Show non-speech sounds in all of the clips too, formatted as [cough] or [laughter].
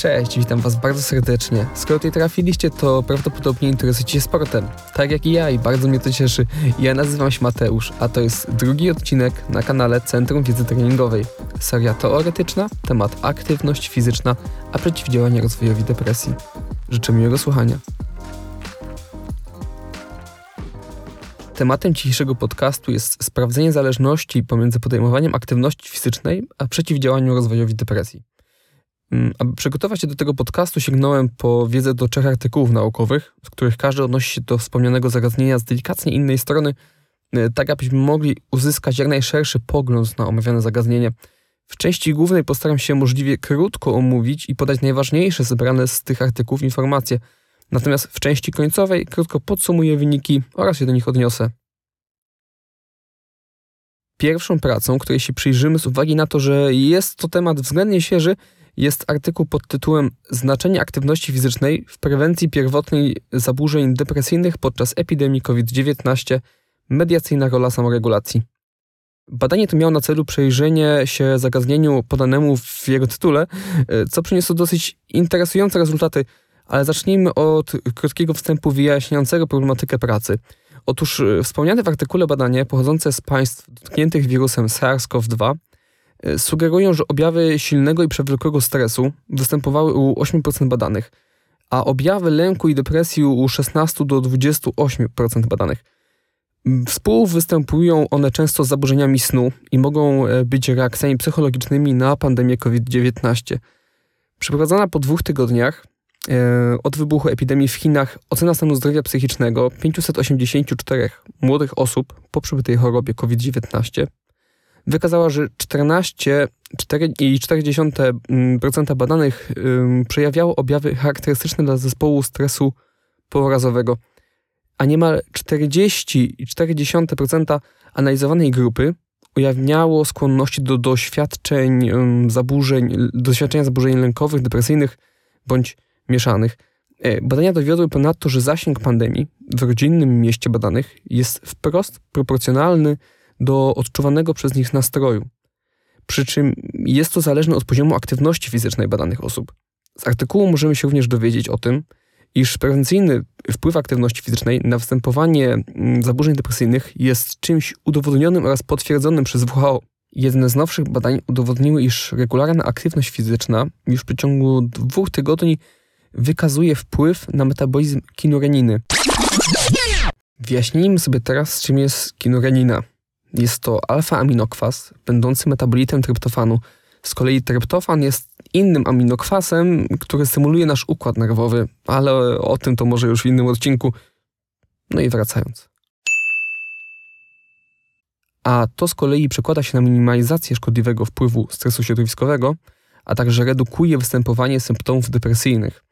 Cześć, witam Was bardzo serdecznie. Skoro tutaj trafiliście, to prawdopodobnie interesujecie się sportem. Tak jak i ja i bardzo mnie to cieszy. Ja nazywam się Mateusz, a to jest drugi odcinek na kanale Centrum Wiedzy Treningowej. Seria teoretyczna, temat aktywność fizyczna, a przeciwdziałanie rozwojowi depresji. Życzę miłego słuchania. Tematem dzisiejszego podcastu jest sprawdzenie zależności pomiędzy podejmowaniem aktywności fizycznej a przeciwdziałaniu rozwojowi depresji. Mm, aby przygotować się do tego podcastu, sięgnąłem po wiedzę do trzech artykułów naukowych, z których każdy odnosi się do wspomnianego zagadnienia z delikatnie innej strony, e, tak abyśmy mogli uzyskać jak najszerszy pogląd na omawiane zagadnienie. W części głównej postaram się możliwie krótko omówić i podać najważniejsze zebrane z tych artykułów informacje, natomiast w części końcowej krótko podsumuję wyniki oraz się do nich odniosę. Pierwszą pracą, której się przyjrzymy z uwagi na to, że jest to temat względnie świeży, jest artykuł pod tytułem Znaczenie aktywności fizycznej w prewencji pierwotnej zaburzeń depresyjnych podczas epidemii COVID-19 mediacyjna rola samoregulacji. Badanie to miało na celu przejrzenie się zagadnieniu podanemu w jego tytule, co przyniosło dosyć interesujące rezultaty, ale zacznijmy od krótkiego wstępu wyjaśniającego problematykę pracy. Otóż e, wspomniane w artykule badanie pochodzące z państw dotkniętych wirusem SARS-CoV-2 E, sugerują, że objawy silnego i przewlekłego stresu występowały u 8% badanych, a objawy lęku i depresji u 16 do 28% badanych. Współwystępują one często z zaburzeniami snu i mogą e, być reakcjami psychologicznymi na pandemię COVID-19. Przeprowadzona po dwóch tygodniach e, od wybuchu epidemii w Chinach ocena stanu zdrowia psychicznego 584 młodych osób po przebytej chorobie COVID-19 wykazała, że 14,4% badanych przejawiało objawy charakterystyczne dla zespołu stresu pourazowego, a niemal 40,4% analizowanej grupy ujawniało skłonności do doświadczeń zaburzeń, doświadczenia zaburzeń lękowych, depresyjnych bądź mieszanych. E, badania dowiodły ponadto, że zasięg pandemii w rodzinnym mieście badanych jest wprost proporcjonalny do odczuwanego przez nich nastroju. Przy czym jest to zależne od poziomu aktywności fizycznej badanych osób. Z artykułu możemy się również dowiedzieć o tym, iż prewencyjny wpływ aktywności fizycznej na występowanie mm, zaburzeń depresyjnych jest czymś udowodnionym oraz potwierdzonym przez WHO. Jedne z nowszych badań udowodniły, iż regularna aktywność fizyczna już w przeciągu dwóch tygodni wykazuje wpływ na metabolizm kinureniny. Wyjaśnijmy sobie teraz, czym jest kinurenina. Jest to alfa-aminokwas, będący metabolitem tryptofanu. Z kolei tryptofan jest innym aminokwasem, który stymuluje nasz układ nerwowy, ale o tym to może już w innym odcinku. No i wracając. A to z kolei przekłada się na minimalizację szkodliwego wpływu stresu środowiskowego, a także redukuje występowanie symptomów depresyjnych.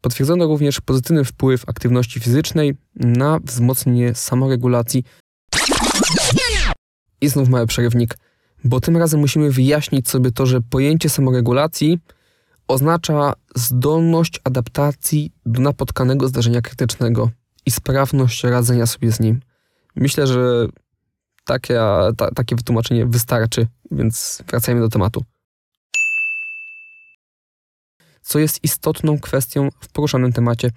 Potwierdzono również pozytywny wpływ aktywności fizycznej na wzmocnienie samoregulacji i znów mały przerywnik, bo tym razem musimy wyjaśnić sobie to, że pojęcie samoregulacji oznacza zdolność adaptacji do napotkanego zdarzenia krytycznego i sprawność radzenia sobie z nim. Myślę, że takie, ta, takie wytłumaczenie wystarczy, więc wracajmy do tematu. Co jest istotną kwestią w poruszanym temacie.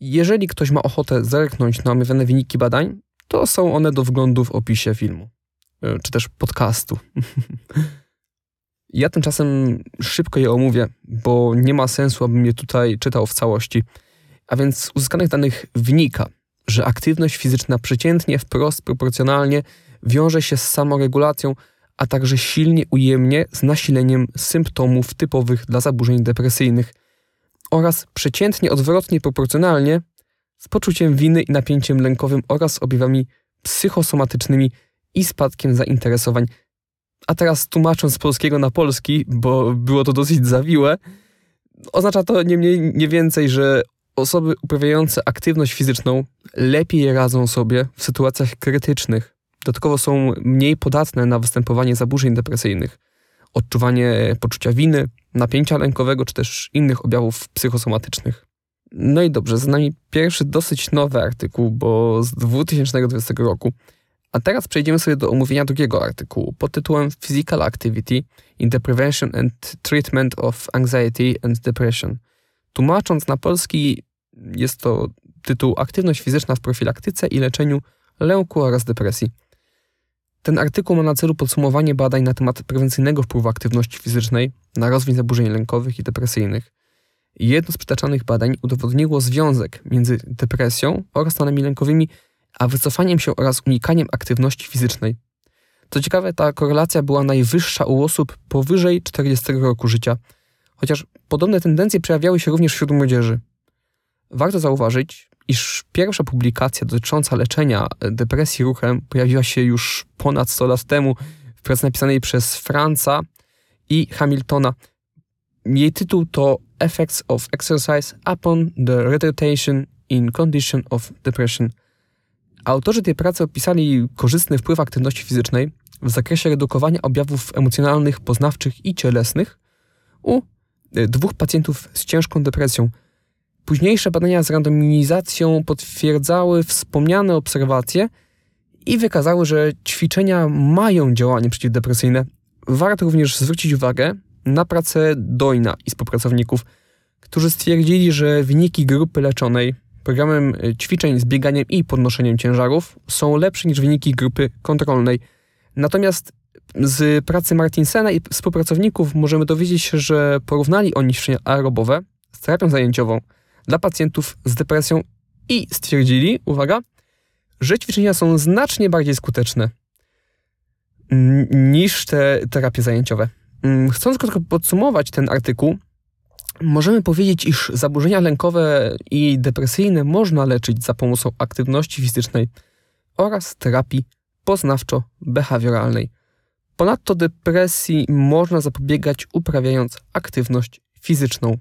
Jeżeli ktoś ma ochotę zerknąć na omawiane wyniki badań, to są one do wglądu w opisie filmu. E, czy też podcastu. ja tymczasem szybko je omówię, bo nie ma sensu, abym je tutaj czytał w całości. A więc z uzyskanych danych wynika, że aktywność fizyczna przeciętnie wprost proporcjonalnie wiąże się z samoregulacją, a także silnie ujemnie z nasileniem symptomów typowych dla zaburzeń depresyjnych oraz przeciętnie odwrotnie proporcjonalnie z poczuciem winy i napięciem lękowym oraz objawami psychosomatycznymi i spadkiem zainteresowań. A teraz tłumacząc z polskiego na polski, bo było to dosyć zawiłe, oznacza to nie mniej, nie więcej, że osoby uprawiające aktywność fizyczną lepiej radzą sobie w sytuacjach krytycznych. Dodatkowo są mniej podatne na występowanie zaburzeń depresyjnych, odczuwanie poczucia winy, napięcia lękowego czy też innych objawów psychosomatycznych. No i dobrze, z nami pierwszy dosyć nowy artykuł, bo z 2020 roku A teraz przejdziemy sobie do omówienia drugiego artykułu pod tytułem Physical Activity in the Prevention and Treatment of Anxiety and Depression. Tłumacząc na polski, jest to tytuł Aktywność fizyczna w profilaktyce i leczeniu lęku oraz depresji. Ten artykuł ma na celu podsumowanie badań na temat prewencyjnego wpływu aktywności fizycznej na rozwój zaburzeń lękowych i depresyjnych. Jedno z przytaczanych badań udowodniło związek między depresją oraz stanami lękowymi, a wycofaniem się oraz unikaniem aktywności fizycznej. Co ciekawe, ta korelacja była najwyższa u osób powyżej 40 roku życia, chociaż podobne tendencje przejawiały się również wśród młodzieży. Warto zauważyć, iż pierwsza publikacja dotycząca leczenia depresji ruchem pojawiła się już ponad 100 lat temu w pracy napisanej przez Franca i Hamiltona. Jej tytuł to Effects of Exercise upon the Retardation in Condition of Depression. Autorzy tej pracy opisali korzystny wpływ aktywności fizycznej w zakresie redukowania objawów emocjonalnych, poznawczych i cielesnych u dwóch pacjentów z ciężką depresją – Późniejsze badania z randomizacją potwierdzały wspomniane obserwacje i wykazały, że ćwiczenia mają działanie przeciwdepresyjne. Warto również zwrócić uwagę na pracę Dojna i współpracowników, którzy stwierdzili, że wyniki grupy leczonej programem ćwiczeń z bieganiem i podnoszeniem ciężarów są lepsze niż wyniki grupy kontrolnej. Natomiast z pracy Martinsena i współpracowników możemy dowiedzieć się, że porównali oni ćwiczenia aerobowe z terapią zajęciową – dla pacjentów z depresją i stwierdzili, uwaga, że ćwiczenia są znacznie bardziej skuteczne niż te terapie zajęciowe. Mm, chcąc krótko podsumować ten artykuł, możemy powiedzieć, iż zaburzenia lękowe i depresyjne można leczyć za pomocą aktywności fizycznej oraz terapii poznawczo-behawioralnej. Ponadto depresji można zapobiegać uprawiając aktywność fizyczną.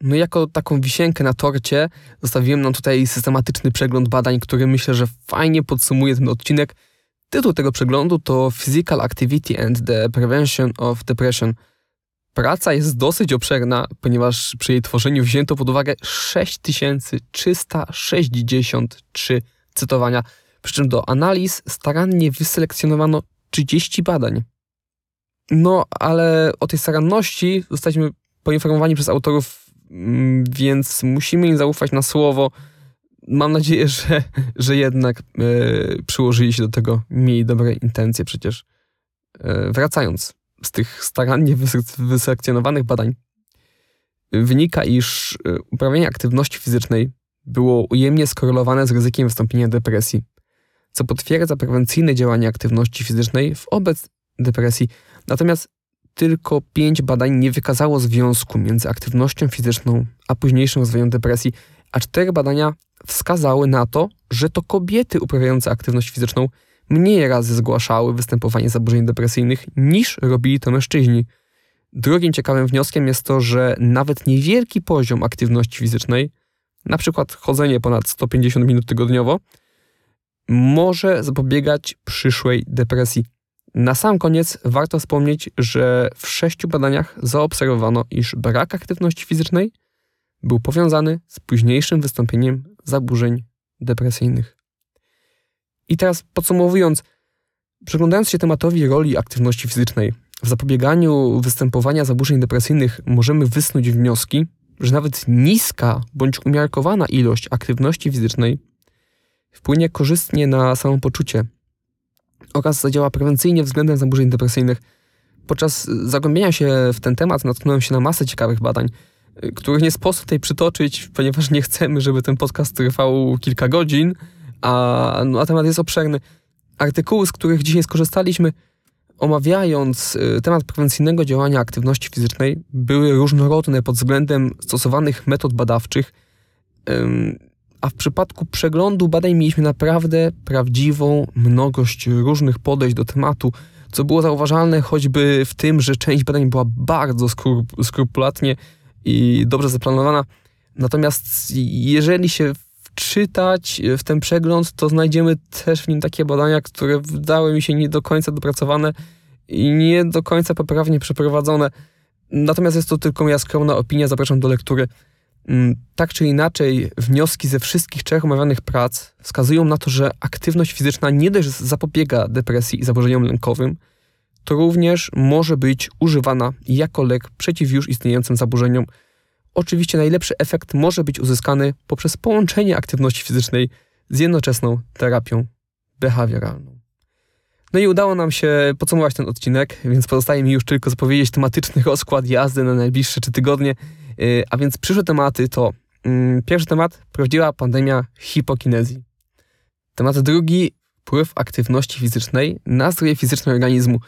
No jako taką wisienkę na torcie zostawiłem nam tutaj systematyczny przegląd badań, który myślę, że fajnie podsumuje ten odcinek. Tytuł tego przeglądu to Physical Activity and the Prevention of Depression. Praca jest dosyć obszerna, ponieważ przy jej tworzeniu wzięto pod uwagę 6363 cytowania, przy czym do analiz starannie wyselekcjonowano 30 badań. No, ale o tej staranności zostaliśmy poinformowani przez autorów Mm, więc musimy im zaufać na słowo. Mam nadzieję, [laughs] że, że jednak e, przyłożyli się do tego, mieli dobre intencje przecież. E, wracając z tych starannie wyselekcjonowanych badań, wynika, iż e, uprawianie aktywności fizycznej było ujemnie skorelowane z ryzykiem wystąpienia depresji, co potwierdza prewencyjne działanie aktywności fizycznej wobec depresji. Natomiast tylko pięć badań nie wykazało związku między aktywnością fizyczną a późniejszym rozwojem depresji, a cztery badania wskazały na to, że to kobiety uprawiające aktywność fizyczną mniej razy zgłaszały występowanie zaburzeń depresyjnych niż robili to mężczyźni. Drugim ciekawym wnioskiem jest to, że nawet niewielki poziom aktywności fizycznej, na przykład chodzenie ponad 150 minut tygodniowo, może zapobiegać przyszłej depresji. Na sam koniec warto wspomnieć, że w sześciu badaniach zaobserwowano, iż brak aktywności fizycznej był powiązany z późniejszym wystąpieniem zaburzeń depresyjnych. I teraz podsumowując, przyglądając się tematowi roli aktywności fizycznej w zapobieganiu występowania zaburzeń depresyjnych, możemy wysnuć wnioski, że nawet niska bądź umiarkowana ilość aktywności fizycznej wpłynie korzystnie na samopoczucie oraz zadziała prewencyjnie względem zaburzeń depresyjnych. Podczas zagłębienia się w ten temat natknąłem się na masę ciekawych badań, których nie sposób tutaj przytoczyć, ponieważ nie chcemy, żeby ten podcast trwał kilka godzin, a, no, a temat jest obszerny. Artykuły, z których dzisiaj skorzystaliśmy, omawiając y, temat prewencyjnego działania aktywności fizycznej, były różnorodne pod względem stosowanych metod badawczych a w przypadku przeglądu badań mieliśmy naprawdę prawdziwą mnogość różnych podejść do tematu, co było zauważalne choćby w tym, że część badań była bardzo skrupulatnie i dobrze zaplanowana. Natomiast jeżeli się wczytać w ten przegląd, to znajdziemy też w nim takie badania, które wydały mi się nie do końca dopracowane i nie do końca poprawnie przeprowadzone. Natomiast jest to tylko moja skromna opinia, zapraszam do lektury. Mm, tak czy inaczej, wnioski ze wszystkich trzech omawianych prac wskazują na to, że aktywność fizyczna nie dość zapobiega depresji i zaburzeniom lękowym, to również może być używana jako lek przeciw już istniejącym zaburzeniom. Oczywiście najlepszy efekt może być uzyskany poprzez połączenie aktywności fizycznej z jednoczesną terapią behawioralną. No i udało nam się podsumować ten odcinek, więc pozostaje mi już tylko zapowiedzieć tematyczny rozkład jazdy na najbliższe trzy tygodnie. Y, a więc przyszłe tematy to mm, pierwszy temat prawdziwa pandemia hipokinezji. Temat drugi wpływ aktywności fizycznej na zdrowie fizyczne organizmu.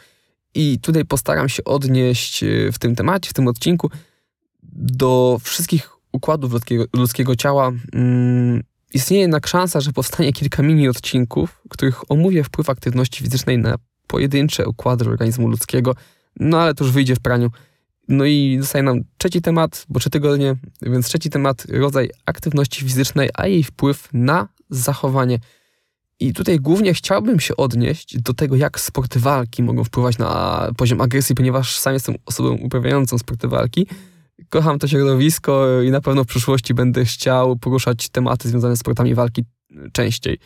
I tutaj postaram się odnieść y, w tym temacie, w tym odcinku do wszystkich układów ludzkiego, ludzkiego ciała. Mm, istnieje jednak szansa, że powstanie kilka mini odcinków, w których omówię wpływ aktywności fizycznej na pojedyncze układy organizmu ludzkiego, no ale to już wyjdzie w praniu. No i zostaje nam trzeci temat, bo trzy tygodnie, więc trzeci temat, rodzaj aktywności fizycznej, a jej wpływ na zachowanie. I tutaj głównie chciałbym się odnieść do tego, jak sporty walki mogą wpływać na poziom agresji, ponieważ sam jestem osobą uprawiającą sporty walki. Kocham to środowisko i na pewno w przyszłości będę chciał poruszać tematy związane z sportami walki częściej.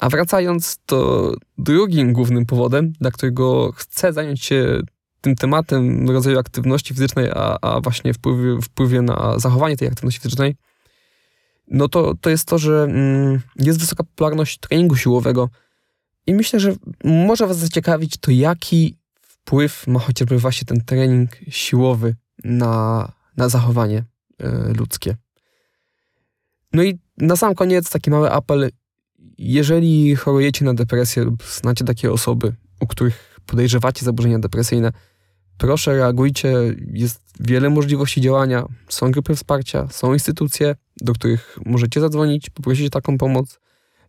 A wracając, to drugim głównym powodem, dla którego chcę zająć się tym tematem rodzaju aktywności fizycznej, a, a właśnie wpływie, wpływie na zachowanie tej aktywności fizycznej, no to, to jest to, że mm, jest wysoka popularność treningu siłowego. I myślę, że może Was zaciekawić to, jaki wpływ ma chociażby właśnie ten trening siłowy na, na zachowanie y, ludzkie. No i na sam koniec taki mały apel. Jeżeli chorujecie na depresję lub znacie takie osoby, u których podejrzewacie zaburzenia depresyjne, proszę reagujcie. Jest wiele możliwości działania. Są grupy wsparcia, są instytucje, do których możecie zadzwonić, poprosić o taką pomoc.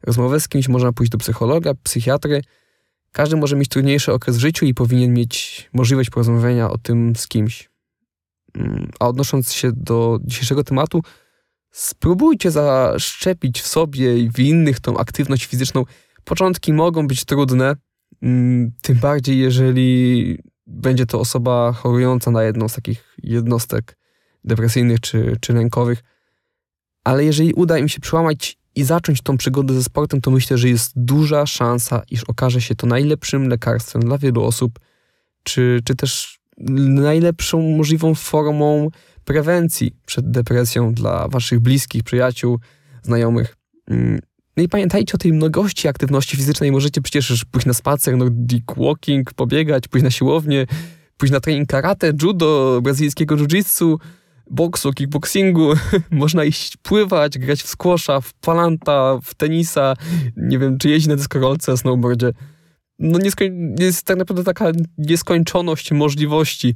Rozmowę z kimś można pójść do psychologa, psychiatry. Każdy może mieć trudniejszy okres w życiu i powinien mieć możliwość porozmawiania o tym z kimś. A odnosząc się do dzisiejszego tematu, spróbujcie zaszczepić w sobie i w innych tą aktywność fizyczną. Początki mogą być trudne, mm, tym bardziej jeżeli będzie to osoba chorująca na jedną z takich jednostek depresyjnych czy, czy lękowych. Ale jeżeli uda im się przełamać i zacząć tą przygodę ze sportem, to myślę, że jest duża szansa, iż okaże się to najlepszym lekarstwem dla wielu osób, czy, czy też najlepszą możliwą formą prewencji przed depresją dla waszych bliskich, przyjaciół, znajomych. Mm, no i pamiętajcie o tej mnogości aktywności fizycznej. Możecie przecież pójść na spacer, nordic walking, pobiegać, pójść na siłownię, pójść na trening karate, judo, brazylijskiego jiu-jitsu, boksu, kickboxingu. [laughs] Można iść pływać, grać w squasha, w palanta, w tenisa, nie wiem, czy jeździć na deskorolce, snowboardzie. No nieskoń- jest tak naprawdę taka nieskończoność możliwości.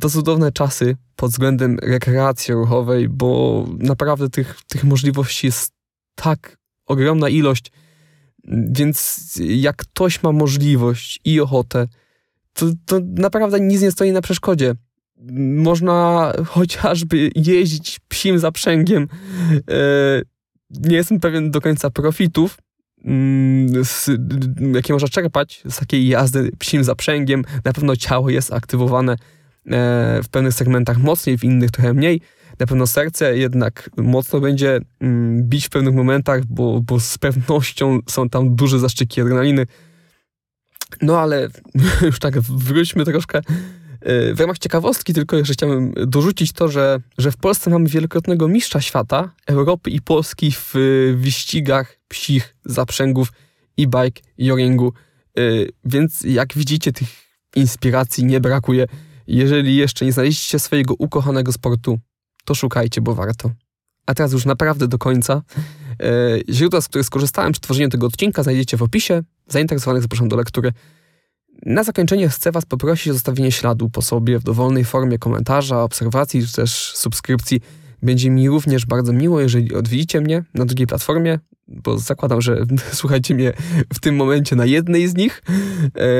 To cudowne czasy pod względem rekreacji ruchowej, bo naprawdę tych, tych możliwości jest tak ogromna ilość. Więc jak ktoś ma możliwość i ochotę, to, to naprawdę nic nie stoi na przeszkodzie. Można chociażby jeździć psim zaprzęgiem. E, nie jestem pewien do końca profitów, z, jakie można czerpać z takiej jazdy psim zaprzęgiem. Na pewno ciało jest aktywowane e, w pewnych segmentach mocniej, w innych trochę mniej na pewno serce jednak mocno będzie mm, bić w pewnych momentach, bo, bo z pewnością są tam duże zaszczyki adrenaliny. No ale [laughs] już tak wróćmy troszkę. E, w ramach ciekawostki tylko jeszcze chciałbym dorzucić to, że, że w Polsce mamy wielokrotnego mistrza świata, Europy i Polski w wyścigach psich zaprzęgów e-bike i o-ringu. E, więc jak widzicie, tych inspiracji nie brakuje. Jeżeli jeszcze nie znaleźliście swojego ukochanego sportu, to szukajcie, bo warto. A teraz już naprawdę do końca. E, źródła, z których skorzystałem przy tworzeniu tego odcinka, znajdziecie w opisie. Zainteresowanych zapraszam do lektury. Na zakończenie chcę Was poprosić o zostawienie śladu po sobie w dowolnej formie komentarza, obserwacji czy też subskrypcji. Będzie mi również bardzo miło, jeżeli odwiedzicie mnie na drugiej platformie, bo zakładam, że [laughs] słuchajcie mnie w tym momencie na jednej z nich. E,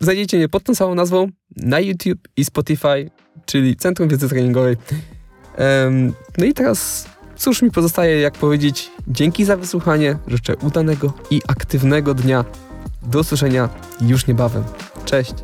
znajdziecie mnie pod tą samą nazwą na YouTube i Spotify, czyli Centrum Wiedzy Treningowej. No i teraz cóż mi pozostaje, jak powiedzieć, dzięki za wysłuchanie, życzę udanego i aktywnego dnia. Do usłyszenia już niebawem. Cześć!